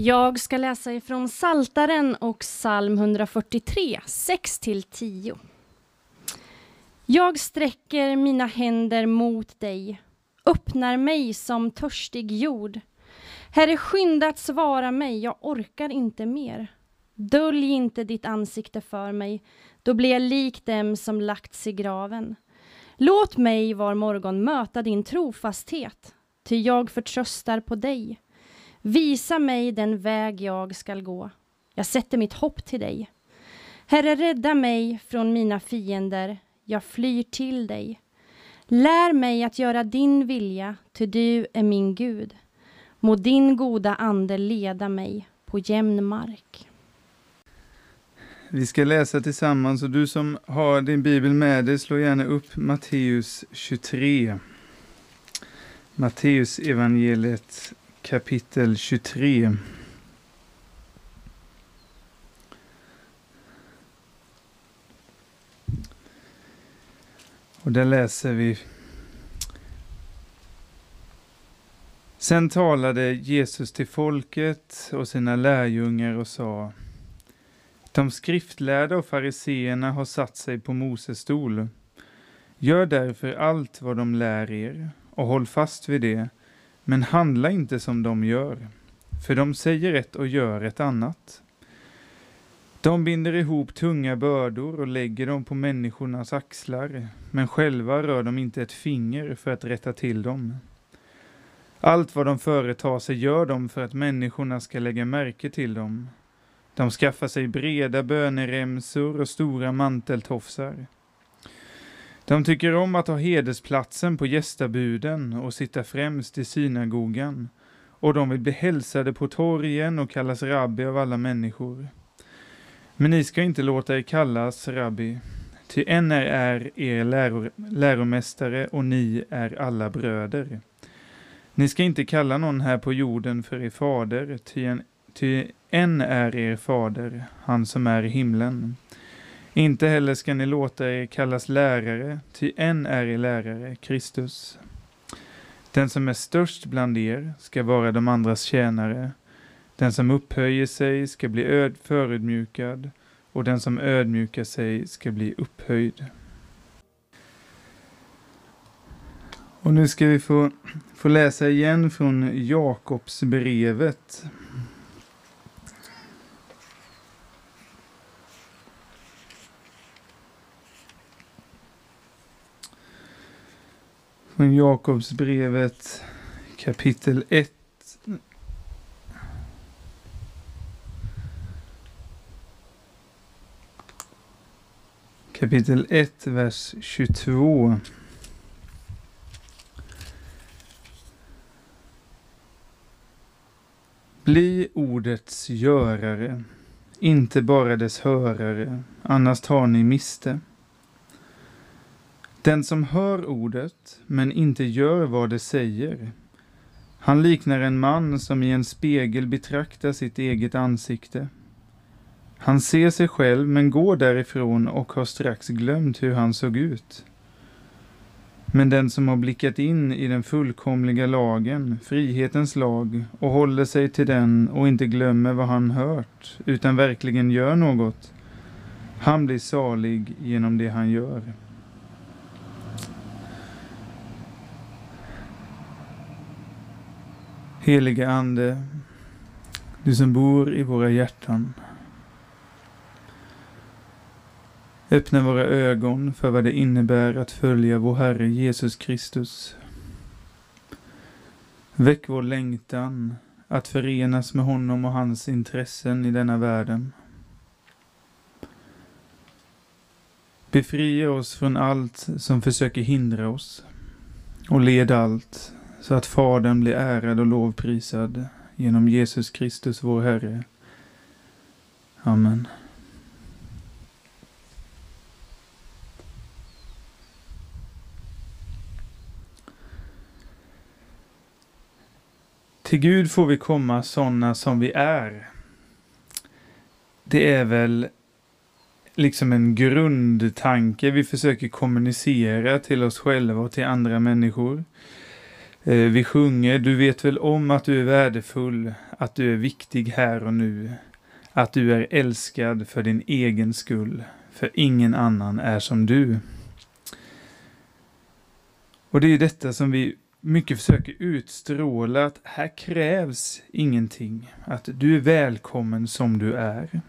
Jag ska läsa ifrån Saltaren och psalm 143, 6-10. Jag sträcker mina händer mot dig, öppnar mig som törstig jord. Herre, skynda att svara mig, jag orkar inte mer. Dölj inte ditt ansikte för mig, då blir jag lik dem som lagts i graven. Låt mig var morgon möta din trofasthet, ty jag förtröstar på dig. Visa mig den väg jag skall gå. Jag sätter mitt hopp till dig. Herre, rädda mig från mina fiender. Jag flyr till dig. Lär mig att göra din vilja, ty du är min Gud. Må din goda ande leda mig på jämn mark. Vi ska läsa tillsammans och du som har din bibel med dig, slå gärna upp Matteus 23. Matteus evangeliet kapitel 23. Och där läser vi. Sen talade Jesus till folket och sina lärjungar och sa De skriftlärda och fariseerna har satt sig på Moses stol. Gör därför allt vad de lär er och håll fast vid det men handla inte som de gör, för de säger ett och gör ett annat. De binder ihop tunga bördor och lägger dem på människornas axlar, men själva rör de inte ett finger för att rätta till dem. Allt vad de företar sig gör de för att människorna ska lägga märke till dem. De skaffar sig breda böneremsor och stora manteltofsar. De tycker om att ha hedersplatsen på gästabuden och sitta främst i synagogan. Och de vill bli hälsade på torgen och kallas rabbi av alla människor. Men ni ska inte låta er kallas rabbi, ty en är, er läro, läromästare och ni är alla bröder. Ni ska inte kalla någon här på jorden för er fader, ty en, ty en är er fader, han som är i himlen. Inte heller ska ni låta er kallas lärare, ty en är er lärare, Kristus. Den som är störst bland er ska vara de andras tjänare. Den som upphöjer sig ska bli öd förödmjukad och den som ödmjukar sig ska bli upphöjd. Och nu ska vi få, få läsa igen från Jakobsbrevet. Från Jakobsbrevet kapitel 1. Kapitel 1, vers 22. Bli ordets görare, inte bara dess hörare, annars tar ni miste. Den som hör ordet, men inte gör vad det säger, han liknar en man som i en spegel betraktar sitt eget ansikte. Han ser sig själv, men går därifrån och har strax glömt hur han såg ut. Men den som har blickat in i den fullkomliga lagen, frihetens lag, och håller sig till den och inte glömmer vad han hört, utan verkligen gör något, han blir salig genom det han gör. Helige Ande, du som bor i våra hjärtan. Öppna våra ögon för vad det innebär att följa vår Herre Jesus Kristus. Väck vår längtan att förenas med honom och hans intressen i denna världen. Befria oss från allt som försöker hindra oss och led allt så att Fadern blir ärad och lovprisad genom Jesus Kristus vår Herre. Amen. Till Gud får vi komma sådana som vi är. Det är väl liksom en grundtanke vi försöker kommunicera till oss själva och till andra människor. Eh, vi sjunger, du vet väl om att du är värdefull, att du är viktig här och nu, att du är älskad för din egen skull, för ingen annan är som du. Och det är detta som vi mycket försöker utstråla, att här krävs ingenting, att du är välkommen som du är.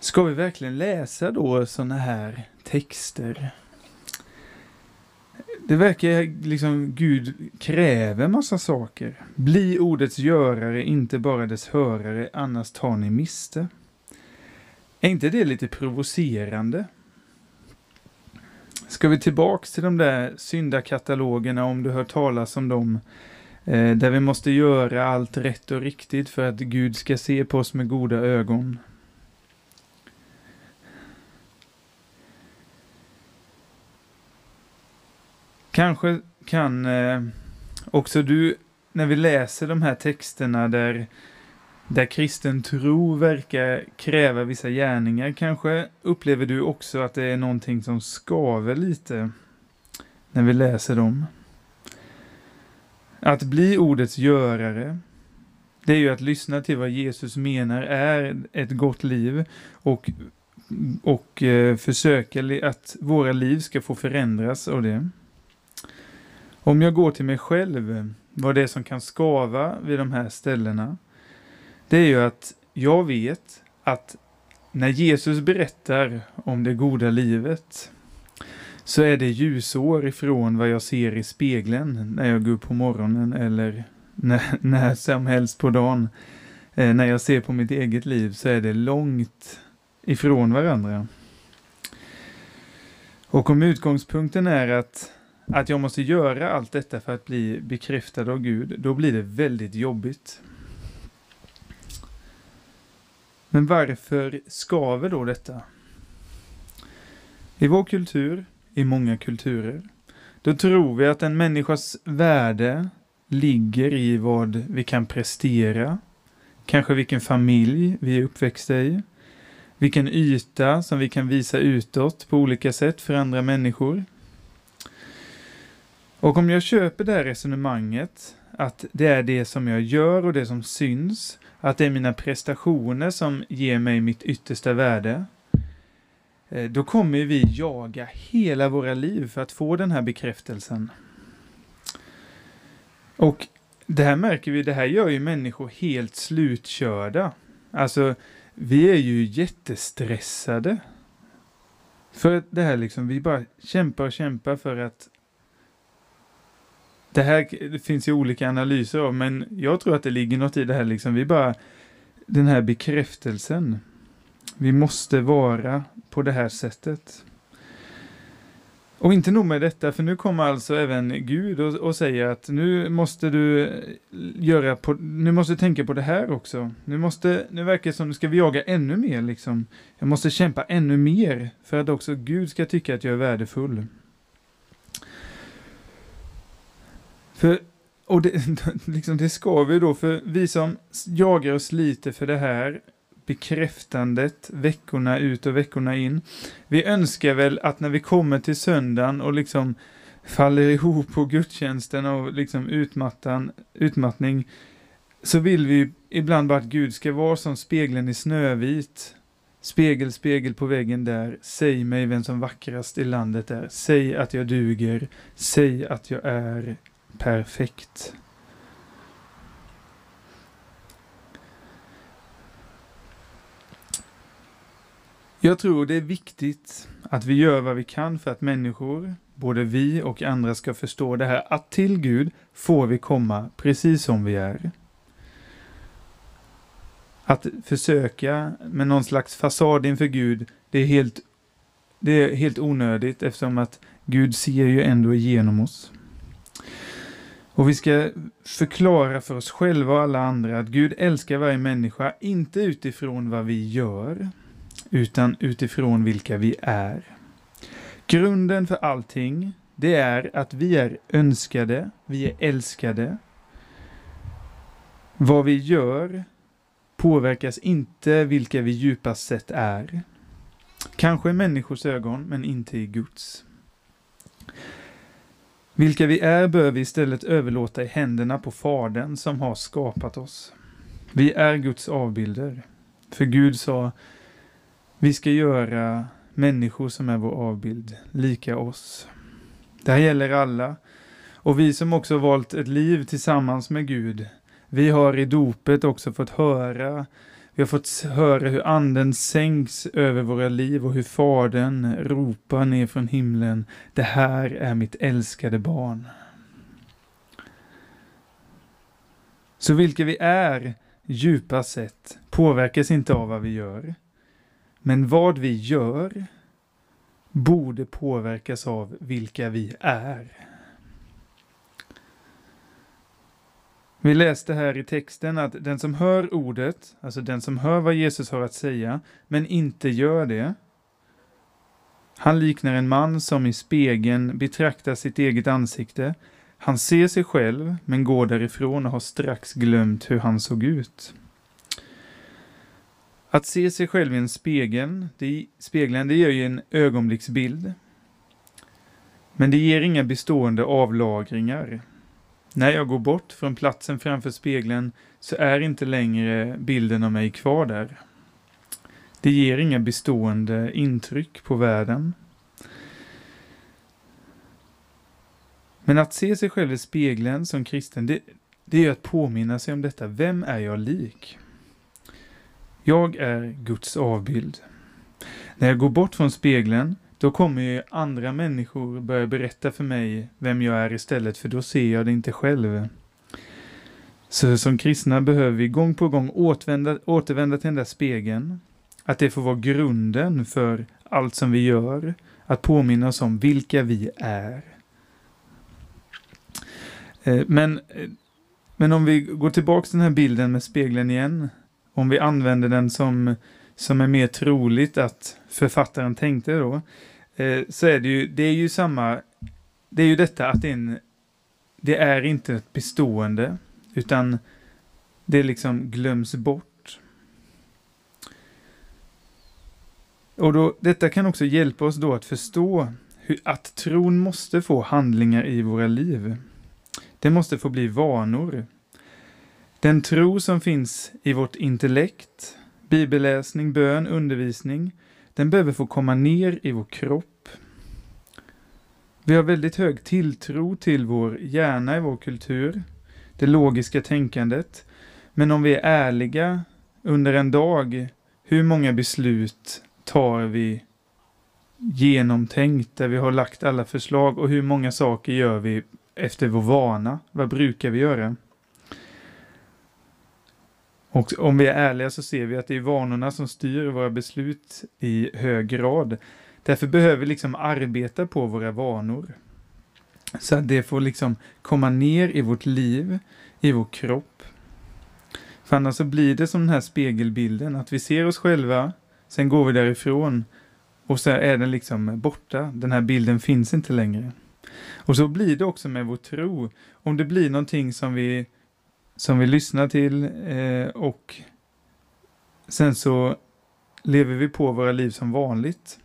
Ska vi verkligen läsa då sådana här texter? Det verkar liksom Gud kräver massa saker. Bli ordets görare, inte bara dess hörare, annars tar ni miste. Är inte det lite provocerande? Ska vi tillbaks till de där syndakatalogerna, om du hör talas om dem, eh, där vi måste göra allt rätt och riktigt för att Gud ska se på oss med goda ögon. Kanske kan eh, också du, när vi läser de här texterna där, där kristen tro verkar kräva vissa gärningar, kanske upplever du också att det är någonting som skaver lite när vi läser dem. Att bli ordets görare, det är ju att lyssna till vad Jesus menar är ett gott liv och, och eh, försöka att våra liv ska få förändras av det. Om jag går till mig själv, vad det är som kan skava vid de här ställena, det är ju att jag vet att när Jesus berättar om det goda livet så är det ljusår ifrån vad jag ser i spegeln när jag går upp på morgonen eller när, när som helst på dagen. Eh, när jag ser på mitt eget liv så är det långt ifrån varandra. Och om utgångspunkten är att att jag måste göra allt detta för att bli bekräftad av Gud, då blir det väldigt jobbigt. Men varför skaver då detta? I vår kultur, i många kulturer, då tror vi att en människas värde ligger i vad vi kan prestera, kanske vilken familj vi är uppväxta i, vilken yta som vi kan visa utåt på olika sätt för andra människor, och om jag köper det här resonemanget, att det är det som jag gör och det som syns, att det är mina prestationer som ger mig mitt yttersta värde, eh, då kommer vi jaga hela våra liv för att få den här bekräftelsen. Och det här märker vi, det här gör ju människor helt slutkörda. Alltså, vi är ju jättestressade. För det här liksom, vi bara kämpar och kämpar för att det här det finns ju olika analyser av, men jag tror att det ligger något i det här liksom. Vi bara, den här bekräftelsen. Vi måste vara på det här sättet. Och inte nog med detta, för nu kommer alltså även Gud och, och säger att nu måste du eh, göra på, nu måste du tänka på det här också. Nu måste, nu verkar det som, du ska vi jaga ännu mer liksom. Jag måste kämpa ännu mer för att också Gud ska tycka att jag är värdefull. För, och det, liksom det ska vi då, för vi som jagar och sliter för det här bekräftandet veckorna ut och veckorna in. Vi önskar väl att när vi kommer till söndagen och liksom faller ihop på gudstjänsten och liksom utmattan, utmattning, så vill vi ibland bara att Gud ska vara som spegeln i Snövit. Spegel, spegel på väggen där, säg mig vem som vackrast i landet är. Säg att jag duger, säg att jag är perfekt. Jag tror det är viktigt att vi gör vad vi kan för att människor, både vi och andra, ska förstå det här att till Gud får vi komma precis som vi är. Att försöka med någon slags fasad inför Gud, det är helt, det är helt onödigt eftersom att Gud ser ju ändå igenom oss. Och vi ska förklara för oss själva och alla andra att Gud älskar varje människa, inte utifrån vad vi gör, utan utifrån vilka vi är. Grunden för allting, det är att vi är önskade, vi är älskade. Vad vi gör påverkas inte vilka vi djupast sett är. Kanske i människors ögon, men inte i Guds. Vilka vi är bör vi istället överlåta i händerna på Fadern som har skapat oss. Vi är Guds avbilder. För Gud sa, vi ska göra människor som är vår avbild, lika oss. Det här gäller alla. Och vi som också valt ett liv tillsammans med Gud, vi har i dopet också fått höra vi har fått höra hur anden sänks över våra liv och hur Fadern ropar ner från himlen. Det här är mitt älskade barn. Så vilka vi är, djupast sett, påverkas inte av vad vi gör. Men vad vi gör borde påverkas av vilka vi är. Vi läste här i texten att den som hör ordet, alltså den som hör vad Jesus har att säga, men inte gör det, han liknar en man som i spegeln betraktar sitt eget ansikte. Han ser sig själv, men går därifrån och har strax glömt hur han såg ut. Att se sig själv i en spegel, det, spegeln, det ger ju en ögonblicksbild. Men det ger inga bestående avlagringar. När jag går bort från platsen framför spegeln så är inte längre bilden av mig kvar där. Det ger inga bestående intryck på världen. Men att se sig själv i spegeln som kristen, det, det är att påminna sig om detta. Vem är jag lik? Jag är Guds avbild. När jag går bort från spegeln då kommer ju andra människor börja berätta för mig vem jag är istället, för då ser jag det inte själv. Så som kristna behöver vi gång på gång återvända, återvända till den där spegeln. Att det får vara grunden för allt som vi gör. Att påminna oss om vilka vi är. Eh, men, eh, men om vi går tillbaka till den här bilden med spegeln igen. Om vi använder den som, som är mer troligt att författaren tänkte då. Eh, så är det ju, det är ju samma, det är ju detta att det är, en, det är inte ett bestående, utan det liksom glöms bort. Och då, detta kan också hjälpa oss då att förstå hur, att tron måste få handlingar i våra liv. Det måste få bli vanor. Den tro som finns i vårt intellekt, bibelläsning, bön, undervisning, den behöver få komma ner i vår kropp. Vi har väldigt hög tilltro till vår hjärna i vår kultur, det logiska tänkandet. Men om vi är ärliga under en dag, hur många beslut tar vi genomtänkt, där vi har lagt alla förslag och hur många saker gör vi efter vår vana? Vad brukar vi göra? Och om vi är ärliga så ser vi att det är vanorna som styr våra beslut i hög grad. Därför behöver vi liksom arbeta på våra vanor. Så att det får liksom komma ner i vårt liv, i vår kropp. För annars så blir det som den här spegelbilden, att vi ser oss själva, sen går vi därifrån och så är den liksom borta. Den här bilden finns inte längre. Och så blir det också med vår tro. Om det blir någonting som vi som vi lyssnar till eh, och sen så lever vi på våra liv som vanligt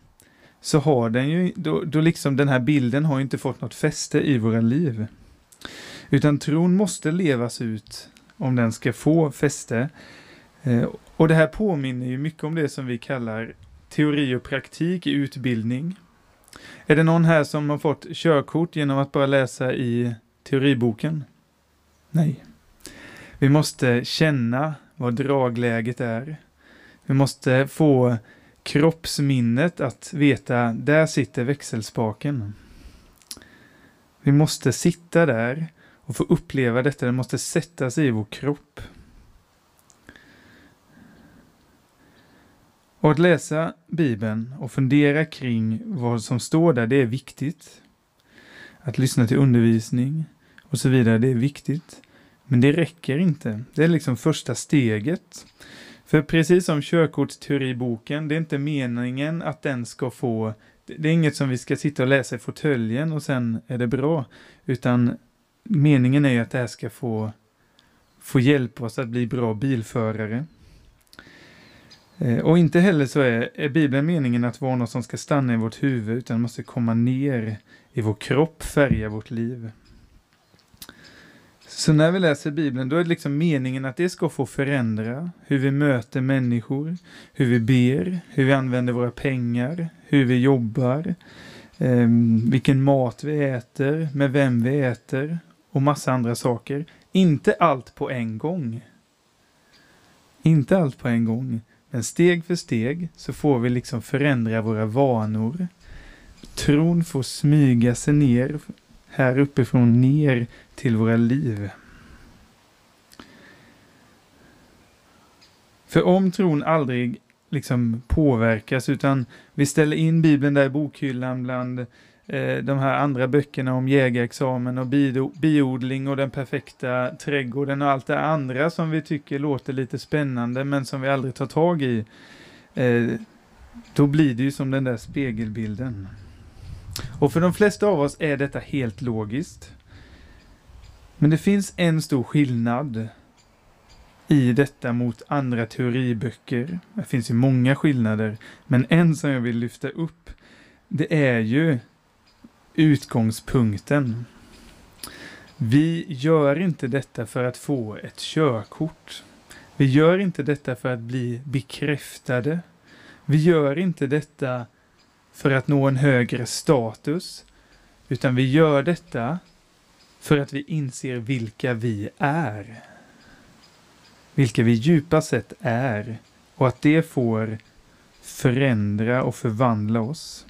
så har den ju, då, då liksom den här bilden har inte fått något fäste i våra liv. Utan tron måste levas ut om den ska få fäste. Eh, och det här påminner ju mycket om det som vi kallar teori och praktik i utbildning. Är det någon här som har fått körkort genom att bara läsa i teoriboken? Nej. Vi måste känna vad dragläget är. Vi måste få kroppsminnet att veta, där sitter växelspaken. Vi måste sitta där och få uppleva detta, det måste sätta sig i vår kropp. Och att läsa Bibeln och fundera kring vad som står där, det är viktigt. Att lyssna till undervisning och så vidare, det är viktigt. Men det räcker inte. Det är liksom första steget. För precis som körkortsteoriboken, det är inte meningen att den ska få, det är inget som vi ska sitta och läsa i fåtöljen och sen är det bra. Utan meningen är ju att det här ska få, få hjälpa oss att bli bra bilförare. Eh, och inte heller så är, är Bibeln meningen att vara något som ska stanna i vårt huvud, utan måste komma ner i vår kropp, färga vårt liv. Så när vi läser Bibeln, då är det liksom meningen att det ska få förändra hur vi möter människor, hur vi ber, hur vi använder våra pengar, hur vi jobbar, eh, vilken mat vi äter, med vem vi äter och massa andra saker. Inte allt på en gång. Inte allt på en gång, men steg för steg så får vi liksom förändra våra vanor. Tron får smyga sig ner här uppifrån ner till våra liv. För om tron aldrig liksom påverkas utan vi ställer in Bibeln där i bokhyllan bland eh, de här andra böckerna om jägarexamen och biodling och den perfekta trädgården och allt det andra som vi tycker låter lite spännande men som vi aldrig tar tag i. Eh, då blir det ju som den där spegelbilden. Och för de flesta av oss är detta helt logiskt. Men det finns en stor skillnad i detta mot andra teoriböcker. Det finns ju många skillnader, men en som jag vill lyfta upp, det är ju utgångspunkten. Vi gör inte detta för att få ett körkort. Vi gör inte detta för att bli bekräftade. Vi gör inte detta för att nå en högre status, utan vi gör detta för att vi inser vilka vi är. Vilka vi djupast sett är och att det får förändra och förvandla oss.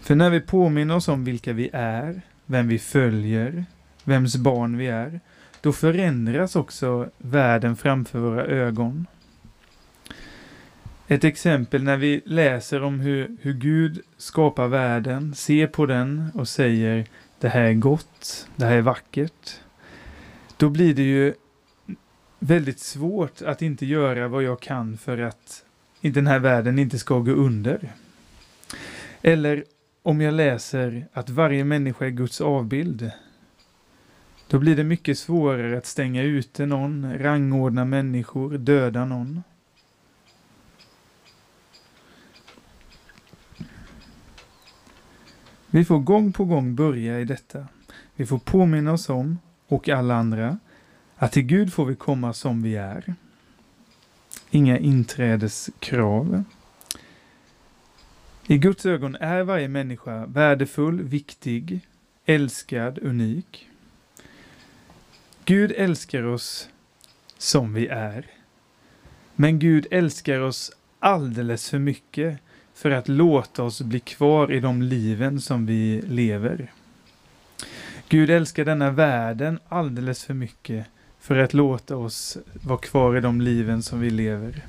För när vi påminner oss om vilka vi är, vem vi följer, vems barn vi är, då förändras också världen framför våra ögon. Ett exempel när vi läser om hur, hur Gud skapar världen, ser på den och säger det här är gott, det här är vackert. Då blir det ju väldigt svårt att inte göra vad jag kan för att den här världen inte ska gå under. Eller om jag läser att varje människa är Guds avbild. Då blir det mycket svårare att stänga ute någon, rangordna människor, döda någon. Vi får gång på gång börja i detta. Vi får påminna oss om, och alla andra, att till Gud får vi komma som vi är. Inga inträdeskrav. I Guds ögon är varje människa värdefull, viktig, älskad, unik. Gud älskar oss som vi är. Men Gud älskar oss alldeles för mycket för att låta oss bli kvar i de liven som vi lever. Gud älskar denna världen alldeles för mycket för att låta oss vara kvar i de liven som vi lever.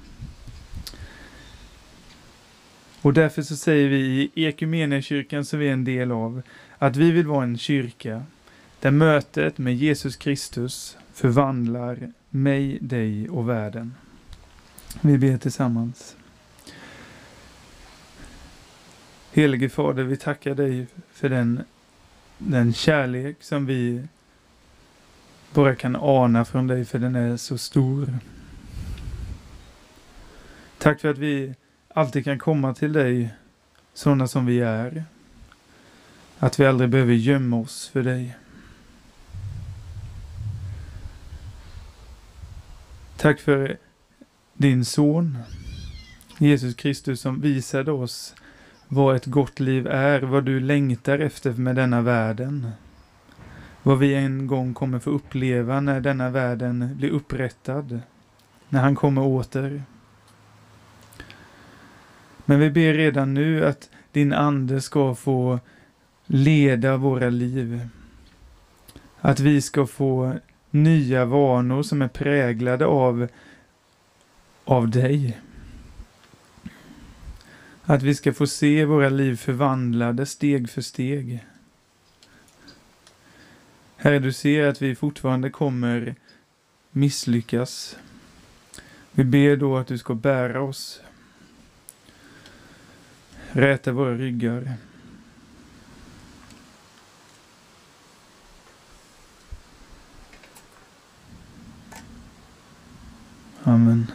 Och därför så säger vi i Equmeniakyrkan, som vi är en del av, att vi vill vara en kyrka där mötet med Jesus Kristus förvandlar mig, dig och världen. Vi ber tillsammans. Helige Fader, vi tackar dig för den, den kärlek som vi bara kan ana från dig, för den är så stor. Tack för att vi alltid kan komma till dig sådana som vi är. Att vi aldrig behöver gömma oss för dig. Tack för din son Jesus Kristus som visade oss vad ett gott liv är, vad du längtar efter med denna världen. Vad vi en gång kommer få uppleva när denna världen blir upprättad, när han kommer åter. Men vi ber redan nu att din ande ska få leda våra liv. Att vi ska få nya vanor som är präglade av, av dig. Att vi ska få se våra liv förvandlade steg för steg. Herre, du ser att vi fortfarande kommer misslyckas. Vi ber då att du ska bära oss. Räta våra ryggar. Amen.